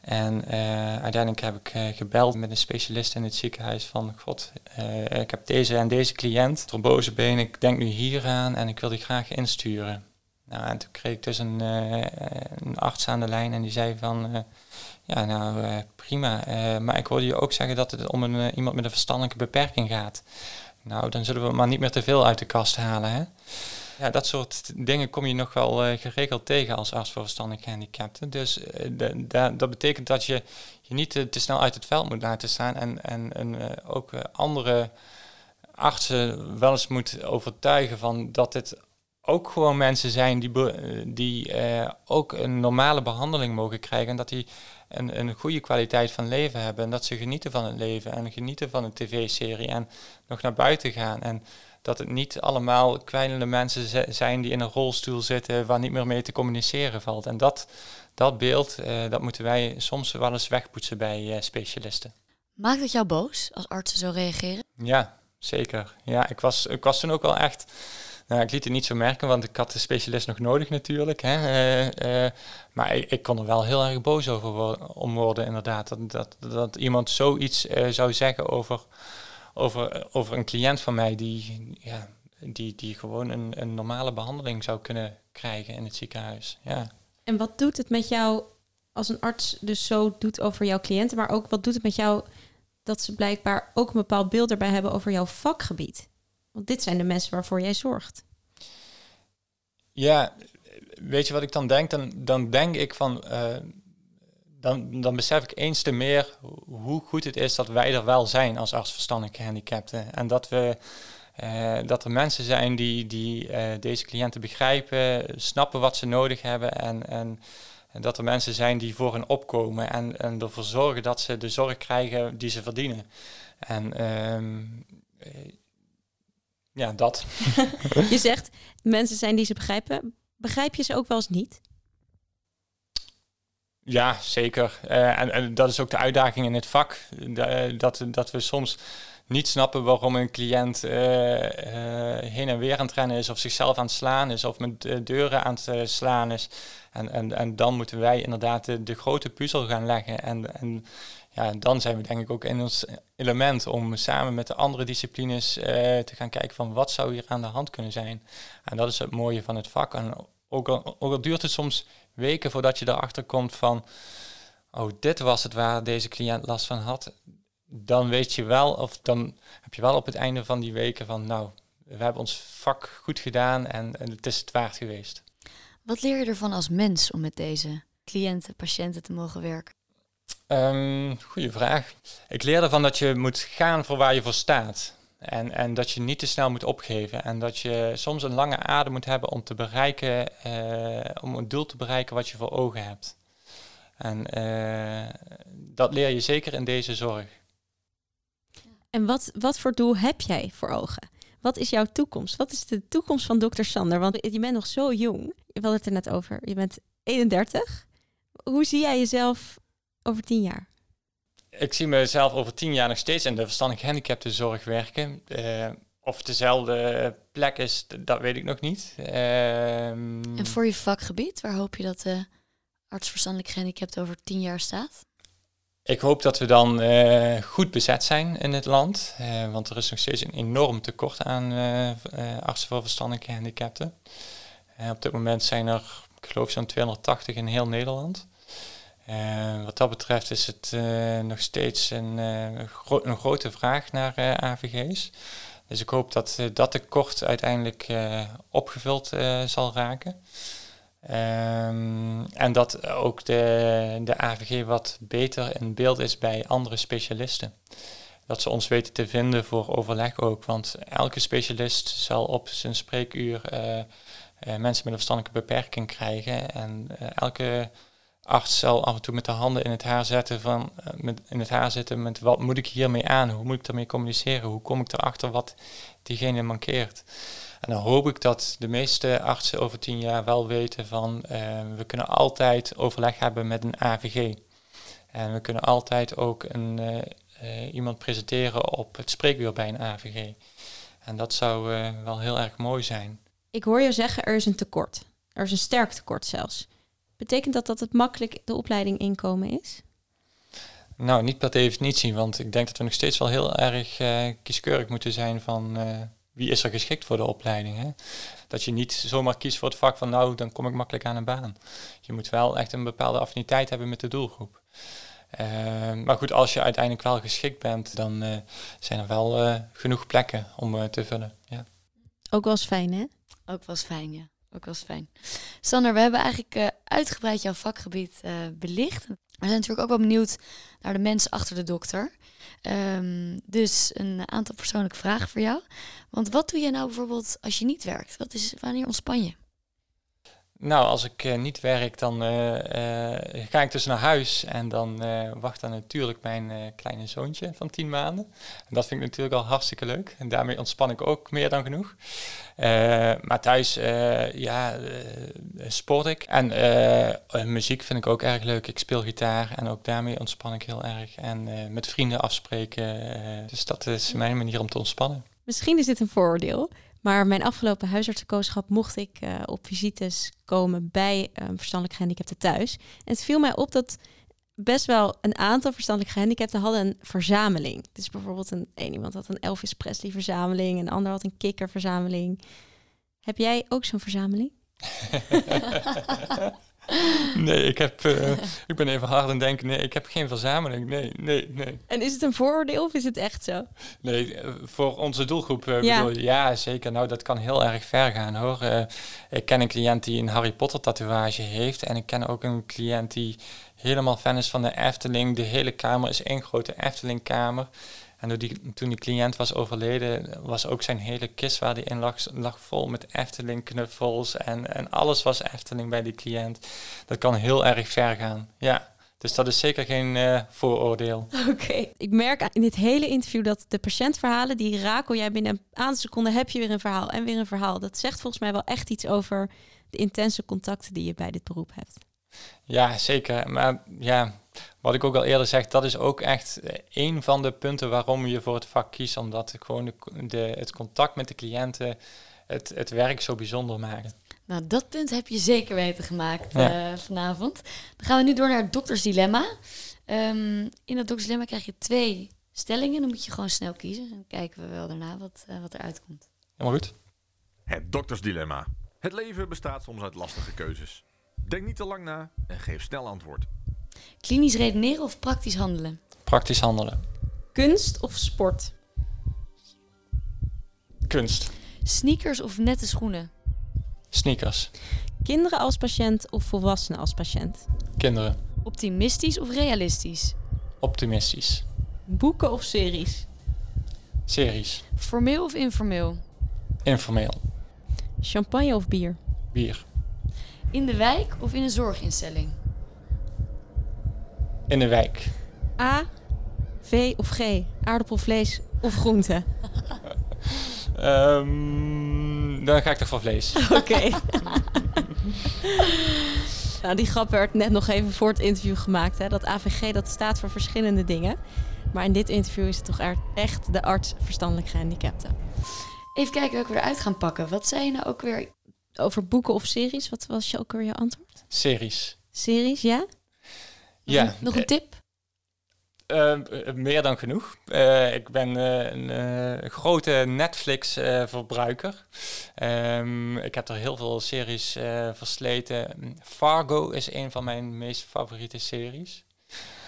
En uiteindelijk heb ik gebeld met een specialist in het ziekenhuis van... God, ik heb deze en deze cliënt, trombosebeen, ik denk nu hier aan en ik wil die graag insturen. Nou, en toen kreeg ik dus een, uh, een arts aan de lijn en die zei van, uh, ja nou uh, prima, maar ik hoorde je ook zeggen dat het om een, iemand met een verstandelijke beperking gaat. Nou, dan zullen we maar niet meer te veel uit de kast halen. Hè? Ja, dat soort dingen kom je nog wel geregeld tegen als arts voor verstandelijk gehandicapten. Dus dat betekent dat je je niet te, te, snel uit het veld moet laten staan en, en, en ook andere artsen wel eens moet overtuigen van dat dit ook gewoon mensen zijn die, die uh, ook een normale behandeling mogen krijgen. En dat die een, een goede kwaliteit van leven hebben. En dat ze genieten van het leven en genieten van een tv-serie en nog naar buiten gaan. En dat het niet allemaal kwijnende mensen zijn die in een rolstoel zitten waar niet meer mee te communiceren valt. En dat, dat beeld, uh, dat moeten wij soms wel eens wegpoetsen bij uh, specialisten. Maakt het jou boos als artsen zo reageren? Ja, zeker. Ja, ik was, ik was toen ook wel echt nou, ik liet het niet zo merken, want ik had de specialist nog nodig natuurlijk. Hè. Uh, uh, maar ik, ik, kon er wel heel erg boos over worden, om worden, inderdaad. Dat, dat, dat iemand zoiets uh, zou zeggen over, over, over een cliënt van mij die, ja, die, die gewoon een, een normale behandeling zou kunnen krijgen in het ziekenhuis. Ja. En wat doet het met jou als een arts dus zo doet over jouw cliënten, maar ook wat doet het met jou dat ze blijkbaar ook een bepaald beeld erbij hebben over jouw vakgebied? Dit zijn de mensen waarvoor jij zorgt. Ja, weet je wat ik dan denk? Dan, dan denk ik van. Uh, dan, dan besef ik eens te meer hoe goed het is dat wij er wel zijn als artsverstandelijke gehandicapten. En dat we. Uh, dat er mensen zijn die, die uh, deze cliënten begrijpen, snappen wat ze nodig hebben en, en, dat er mensen zijn die voor hen opkomen en, en ervoor zorgen dat ze de zorg krijgen die ze verdienen. En um, ja, dat. [LAUGHS] je zegt mensen zijn die ze begrijpen. Begrijp je ze ook wel eens niet? Ja, zeker. Uh, en, en, dat is ook de uitdaging in het vak. dat, dat we soms niet snappen waarom een cliënt uh, heen en weer aan het rennen is, of zichzelf aan het slaan is, of met deuren aan het slaan is. En, en, en dan moeten wij inderdaad de, de grote puzzel gaan leggen. En, en ja, dan zijn we denk ik ook in ons element om samen met de andere disciplines uh, te gaan kijken van wat zou hier aan de hand kunnen zijn. En dat is het mooie van het vak. En ook al, ook al duurt het soms weken voordat je erachter komt van, oh, dit was het waar deze cliënt last van had, dan weet je wel, of dan heb je wel op het einde van die weken van, nou, we hebben ons vak goed gedaan en het is het waard geweest. Wat leer je ervan als mens om met deze cliënten, patiënten te mogen werken? Um, goeie vraag. Ik leer ervan dat je moet gaan voor waar je voor staat. En, en dat je niet te snel moet opgeven. En dat je soms een lange adem moet hebben om te bereiken, eh, om een doel te bereiken wat je voor ogen hebt. En eh, dat leer je zeker in deze zorg. En wat, wat voor doel heb jij voor ogen? Wat is jouw toekomst? Wat is de toekomst van dokter Sander? Want je bent nog zo jong. Je hadden het er net over. Je bent 31. Hoe zie jij jezelf over tien jaar? Ik zie mezelf over tien jaar nog steeds in de verstandig gehandicaptenzorg werken. Uh, of het dezelfde plek is, dat weet ik nog niet. Uh, en voor je vakgebied, waar hoop je dat de arts verstandelijk gehandicapt over tien jaar staat? Ik hoop dat we dan uh, goed bezet zijn in het land. Uh, want er is nog steeds een enorm tekort aan uh, artsen voor verstandelijke gehandicapten. op dit moment zijn er, ik geloof, zo'n 280 in heel Nederland. Wat dat betreft is het nog steeds een, gro een, grote vraag naar AVG's. Dus ik hoop dat dat tekort uiteindelijk opgevuld zal raken. Um, en dat ook de, de AVG wat beter in beeld is bij andere specialisten. Dat ze ons weten te vinden voor overleg ook. Want elke specialist zal op zijn spreekuur mensen met een verstandelijke beperking krijgen. En elke arts zal af en toe met de handen in het haar zetten van met, in het haar zitten met wat moet ik hiermee aan? Hoe moet ik daarmee communiceren? Hoe kom ik erachter wat diegene mankeert? En dan hoop ik dat de meeste artsen over tien jaar wel weten van uh, we kunnen altijd overleg hebben met een AVG. En we kunnen altijd ook een, uh, iemand presenteren op het spreekuur bij een AVG. En dat zou wel heel erg mooi zijn. Ik hoor je zeggen, er is een tekort. Er is een sterk tekort zelfs. Betekent dat dat het makkelijk de opleiding inkomen is? Nou, niet per definitie, want ik denk dat we nog steeds wel heel erg kieskeurig moeten zijn van wie is er geschikt voor de opleiding. Hè? Dat je niet zomaar kiest voor het vak van nou, dan kom ik makkelijk aan een baan. Je moet wel echt een bepaalde affiniteit hebben met de doelgroep. Uh, maar goed, als je uiteindelijk wel geschikt bent, dan uh, zijn er wel uh, genoeg plekken om te vullen. Ja. Ook wel eens fijn, hè? Ook wel eens fijn, ja. Ook wel fijn. Sander, we hebben eigenlijk uitgebreid jouw vakgebied belicht. We zijn natuurlijk ook wel benieuwd naar de mensen achter de dokter. Um, dus een aantal persoonlijke vragen voor jou. Want wat doe je nou bijvoorbeeld als je niet werkt? Wat is, wanneer ontspan je? Nou, als ik uh, niet werk, dan uh, uh, ga ik dus naar huis en dan wacht dan natuurlijk mijn kleine zoontje van tien maanden. En dat vind ik natuurlijk al hartstikke leuk en daarmee ontspan ik ook meer dan genoeg. maar thuis, ja, sport ik en muziek vind ik ook erg leuk. Ik speel gitaar en ook daarmee ontspan ik heel erg. En met vrienden afspreken, dus dat is mijn manier om te ontspannen. Misschien is dit een vooroordeel, maar mijn afgelopen huisartsenkoosschap mocht ik uh, op visites komen bij um, verstandelijk gehandicapten thuis. En het viel mij op dat best wel een aantal verstandelijk gehandicapten hadden een verzameling. Dus bijvoorbeeld een, een iemand had een Elvis Presley verzameling, een ander had een kikker verzameling. Heb jij ook zo'n verzameling? [LAUGHS] nee, ik, heb, uh, [LAUGHS] ik ben even hard aan denken. Nee, ik heb geen verzameling. Nee, nee, nee. En is het een vooroordeel of is het echt zo? Nee, eh, voor onze doelgroep uh, ja. bedoel je? Ja, zeker. Nou, dat kan heel erg ver gaan hoor. Uh, ik ken een cliënt die een Harry Potter tatoeage heeft. En ik ken ook een cliënt die helemaal fan is van de Efteling. De hele kamer is één grote Eftelingkamer. En toen die, toen die cliënt was overleden, was ook zijn hele kist waar hij in lag, lag vol met Efteling knuffels. En, en alles was Efteling bij die cliënt. Dat kan heel erg ver gaan. Ja. Dus dat is zeker geen uh, vooroordeel. [LAUGHS] Oké. Ik merk in dit hele interview dat de patiëntverhalen, die rakel jij binnen een aantal seconden heb je weer een verhaal en weer een verhaal. Dat zegt volgens mij wel echt iets over de intense contacten die je bij dit beroep hebt. Ja, zeker. Maar ja, wat ik ook al eerder zeg, dat is ook echt eh, een van de punten waarom je voor het vak kiest. Omdat gewoon de, de, het contact met de cliënten het, het werk zo bijzonder maakt. Nou, dat punt heb je zeker weten gemaakt ja. uh, vanavond. Dan gaan we nu door naar het doktersdilemma. Um, in dat doktersdilemma krijg je twee stellingen. Dan moet je gewoon snel kiezen. Dan kijken we wel daarna wat, uh, wat eruit komt. Helemaal goed. Het doktersdilemma. Het leven bestaat soms uit lastige keuzes. Denk niet te lang na en geef snel antwoord. Klinisch redeneren of praktisch handelen? Praktisch handelen. Kunst of sport? Kunst. Sneakers of nette schoenen? Sneakers. Kinderen als patiënt of volwassenen als patiënt? Kinderen. Optimistisch of realistisch? Optimistisch. Boeken of series? Series. Formeel of informeel? Informeel. Champagne of bier? Bier. In de wijk of in een zorginstelling? In de wijk. A, V of G? Aardappel, vlees of groente? Ehm, dan ga ik toch voor vlees. [LAUGHS] Oké. [LAUGHS] nou, die grap werd net nog even voor het interview gemaakt. Hè? Dat AVG dat staat voor verschillende dingen. Maar in dit interview is het toch echt de arts verstandelijk gehandicapten. Even kijken welke we eruit gaan pakken. Wat zei je nou ook weer? Over boeken of series, wat was je ook weer je antwoord? Series. Series, ja? Ja. Nog een tip? Eh, eh, meer dan genoeg. Eh, ik ben eh, een eh, grote Netflix-verbruiker. Ehm, ik heb er heel veel series eh, versleten. Fargo is een van mijn meest favoriete series.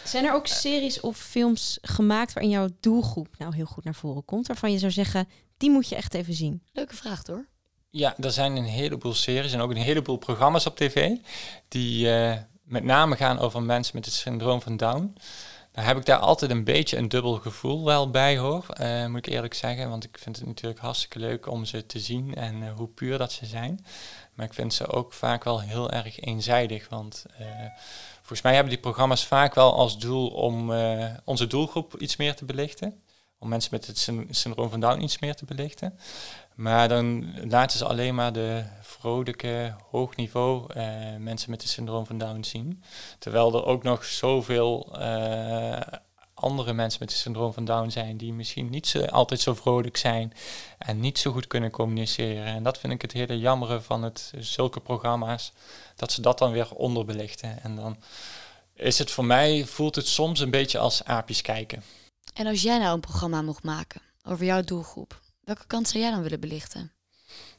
Zijn er ook series of films gemaakt waarin jouw doelgroep nou heel goed naar voren komt? Waarvan je zou zeggen, die moet je echt even zien. Leuke vraag hoor. Ja, er zijn een heleboel series en ook een heleboel programma's op tv die eh, met name gaan over mensen met het syndroom van Down. Daar heb ik daar altijd een beetje een dubbel gevoel wel bij hoor, eh, moet ik eerlijk zeggen. Want ik vind het natuurlijk hartstikke leuk om ze te zien en eh, hoe puur dat ze zijn. Maar ik vind ze ook vaak wel heel erg eenzijdig. Want eh, volgens mij hebben die programma's vaak wel als doel om onze doelgroep iets meer te belichten. Om mensen met het syn- syndroom van Down iets meer te belichten. Maar dan laten ze alleen maar de vrolijke, hoog niveau eh, mensen met het syndroom van Down zien. Terwijl er ook nog zoveel eh, andere mensen met het syndroom van Down zijn die misschien niet zo, altijd zo vrolijk zijn en niet zo goed kunnen communiceren. En dat vind ik het hele jammere van het, zulke programma's, dat ze dat dan weer onderbelichten. En dan is het voor mij, voelt het soms een beetje als aapjes kijken. En als jij nou een programma mocht maken over jouw doelgroep, welke kant zou jij dan willen belichten?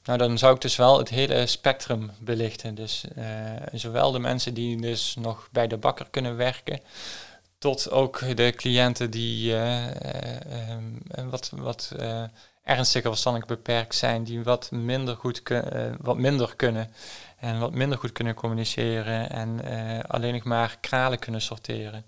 Nou, dan zou ik dus wel het hele spectrum belichten. Dus eh, zowel de mensen die dus nog bij de bakker kunnen werken, tot ook de cliënten die eh, eh, ehm, wat, wat ernstiger verstandelijk beperkt zijn, die wat minder goed wat minder kunnen en wat minder goed kunnen communiceren en alleen nog maar kralen kunnen sorteren.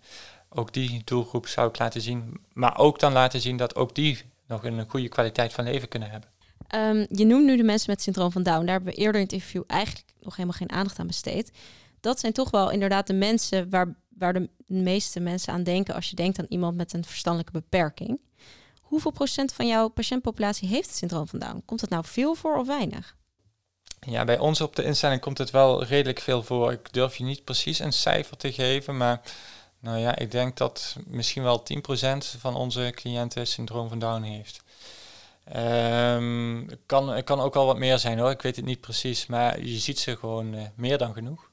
Ook die doelgroep zou ik laten zien, maar ook dan laten zien dat ook die nog een goede kwaliteit van leven kunnen hebben. Ehm, je noemt nu de mensen met syndroom van Down. Daar hebben we eerder in het interview eigenlijk nog helemaal geen aandacht aan besteed. Dat zijn toch wel inderdaad de mensen waar, waar de meeste mensen aan denken als je denkt aan iemand met een verstandelijke beperking. Hoeveel procent van jouw patiëntpopulatie heeft het syndroom van Down? Komt dat nou veel voor of weinig? Ja, bij ons op de instelling komt het wel redelijk veel voor. Ik durf je niet precies een cijfer te geven, maar nou ja, ik denk dat misschien wel 10% van onze cliënten syndroom van Down heeft. Ehm, het kan, het kan ook wel wat meer zijn hoor, ik weet het niet precies, maar je ziet ze gewoon eh, meer dan genoeg.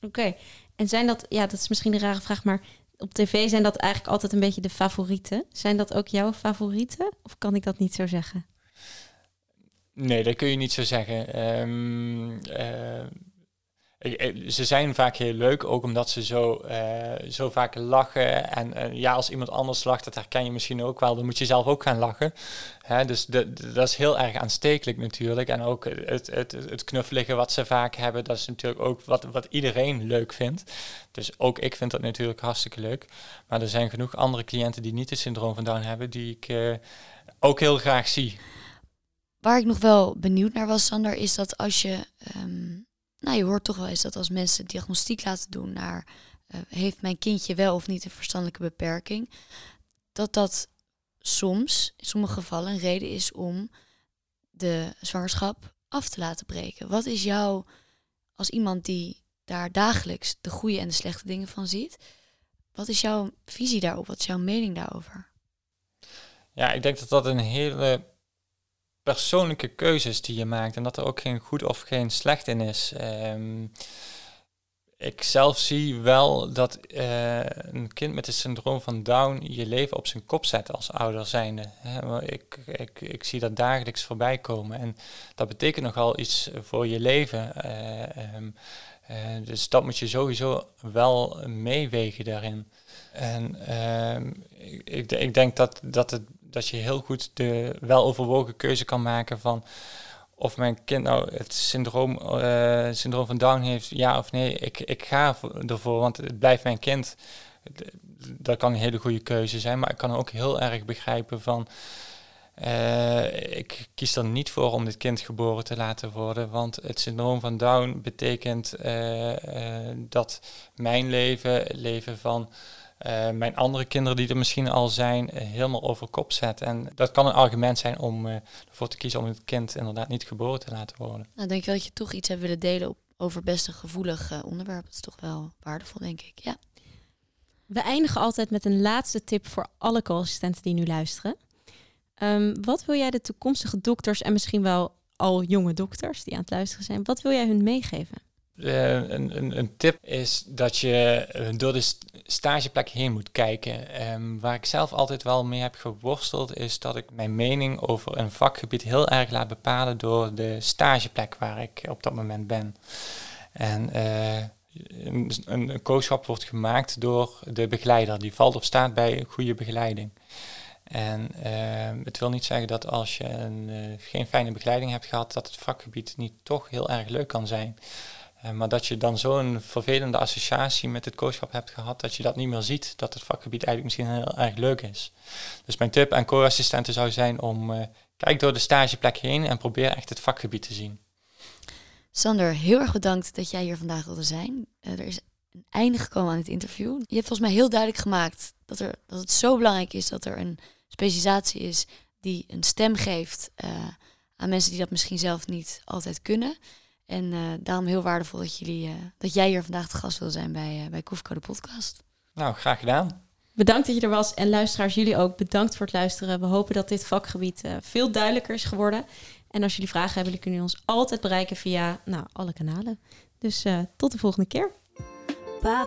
Oké, en zijn dat, ja, dat is misschien een rare vraag, maar op tv zijn dat eigenlijk altijd een beetje de favorieten. Zijn dat ook jouw favorieten? Of kan ik dat niet zo zeggen? Nee, dat kun je niet zo zeggen. Ik- ze zijn vaak heel leuk, ook omdat ze zo, eh, zo vaak lachen. En eh, ja, als iemand anders lacht, dat herken je misschien ook wel, dan moet je zelf ook gaan lachen. Hè, dus dat is heel erg aanstekelijk natuurlijk. En ook het, het, wat ze vaak hebben, dat is natuurlijk ook wat, wat iedereen leuk vindt. Dus ook ik vind dat natuurlijk hartstikke leuk. Maar er zijn genoeg andere cliënten die niet het syndroom van Down hebben, die ik eh, ook heel graag zie. Waar ik nog wel benieuwd naar was, Sander, is dat als je... ehm, nou, je hoort toch wel eens dat als mensen diagnostiek laten doen naar... eh, heeft mijn kindje wel of niet een verstandelijke beperking? Dat dat soms, in sommige gevallen, een reden is om de zwangerschap af te laten breken. Wat is jouw, als iemand die daar dagelijks de goede en de slechte dingen van ziet... Wat is jouw visie daarop? Wat is jouw mening daarover? Ja, ik denk dat dat een hele persoonlijke keuze is die je maakt en dat er ook geen goed of geen slecht in is. Ehm, ik zelf zie wel dat eh, een kind met het syndroom van Down je leven op zijn kop zet als ouder zijnde. Ik, ik, ik zie dat dagelijks voorbij komen en dat betekent nogal iets voor je leven. Eh, ehm, eh, dus dat moet je sowieso wel meewegen daarin. En ehm, ik, ik, ik denk dat, dat, het, dat je heel goed de weloverwogen keuze kan maken van of mijn kind nou het syndroom, eh, syndroom van Down heeft, ja of nee. Ik, ik ga voor- ervoor, want het blijft mijn kind. Dat kan een hele goede keuze zijn, maar ik kan ook heel erg begrijpen van Uh, ik kies er niet voor om dit kind geboren te laten worden, want het syndroom van Down betekent uh, dat mijn leven, het leven van mijn andere kinderen die er misschien al zijn, helemaal over kop zet. En dat kan een argument zijn om ervoor te kiezen om het kind inderdaad niet geboren te laten worden. Nou, denk je dat je toch iets hebt willen delen op, over best een gevoelig onderwerp. Dat is toch wel waardevol, denk ik. Ja. We eindigen altijd met een laatste tip voor alle co-assistenten die nu luisteren. Um, wat wil jij de toekomstige dokters en misschien wel al jonge dokters die aan het luisteren zijn, wat wil jij hun meegeven? Uh, een, een, een, tip is dat je door de stageplek heen moet kijken. Um, waar ik zelf altijd wel mee heb geworsteld, is dat ik mijn mening over een vakgebied heel erg laat bepalen door de stageplek waar ik op dat moment ben. En uh, een, een wordt gemaakt door de begeleider. Die valt of staat bij goede begeleiding. En uh, het wil niet zeggen dat als je een, uh, geen fijne begeleiding hebt gehad, dat het vakgebied niet toch heel erg leuk kan zijn. Uh, maar dat je dan zo'n vervelende associatie met het coachschap hebt gehad, dat je dat niet meer ziet, dat het vakgebied eigenlijk misschien heel erg leuk is. Dus mijn tip aan co-assistenten zou zijn om eh, kijk door de stageplek heen en probeer echt het vakgebied te zien. Sander, heel erg bedankt dat jij hier vandaag wilde zijn. er is een einde gekomen aan dit interview. Je hebt volgens mij heel duidelijk gemaakt dat, er, dat het zo belangrijk is dat er een specialisatie is die een stem geeft aan mensen die dat misschien zelf niet altijd kunnen. En uh, daarom heel waardevol dat, jullie, uh, dat jij hier vandaag te gast wil zijn bij, bij Koefco de podcast. Nou, graag gedaan. Bedankt dat je er was en luisteraars, jullie ook bedankt voor het luisteren. We hopen dat dit vakgebied veel duidelijker is geworden. En als jullie vragen hebben, kunnen jullie ons altijd bereiken via nou, alle kanalen. Dus tot de volgende keer. Pa,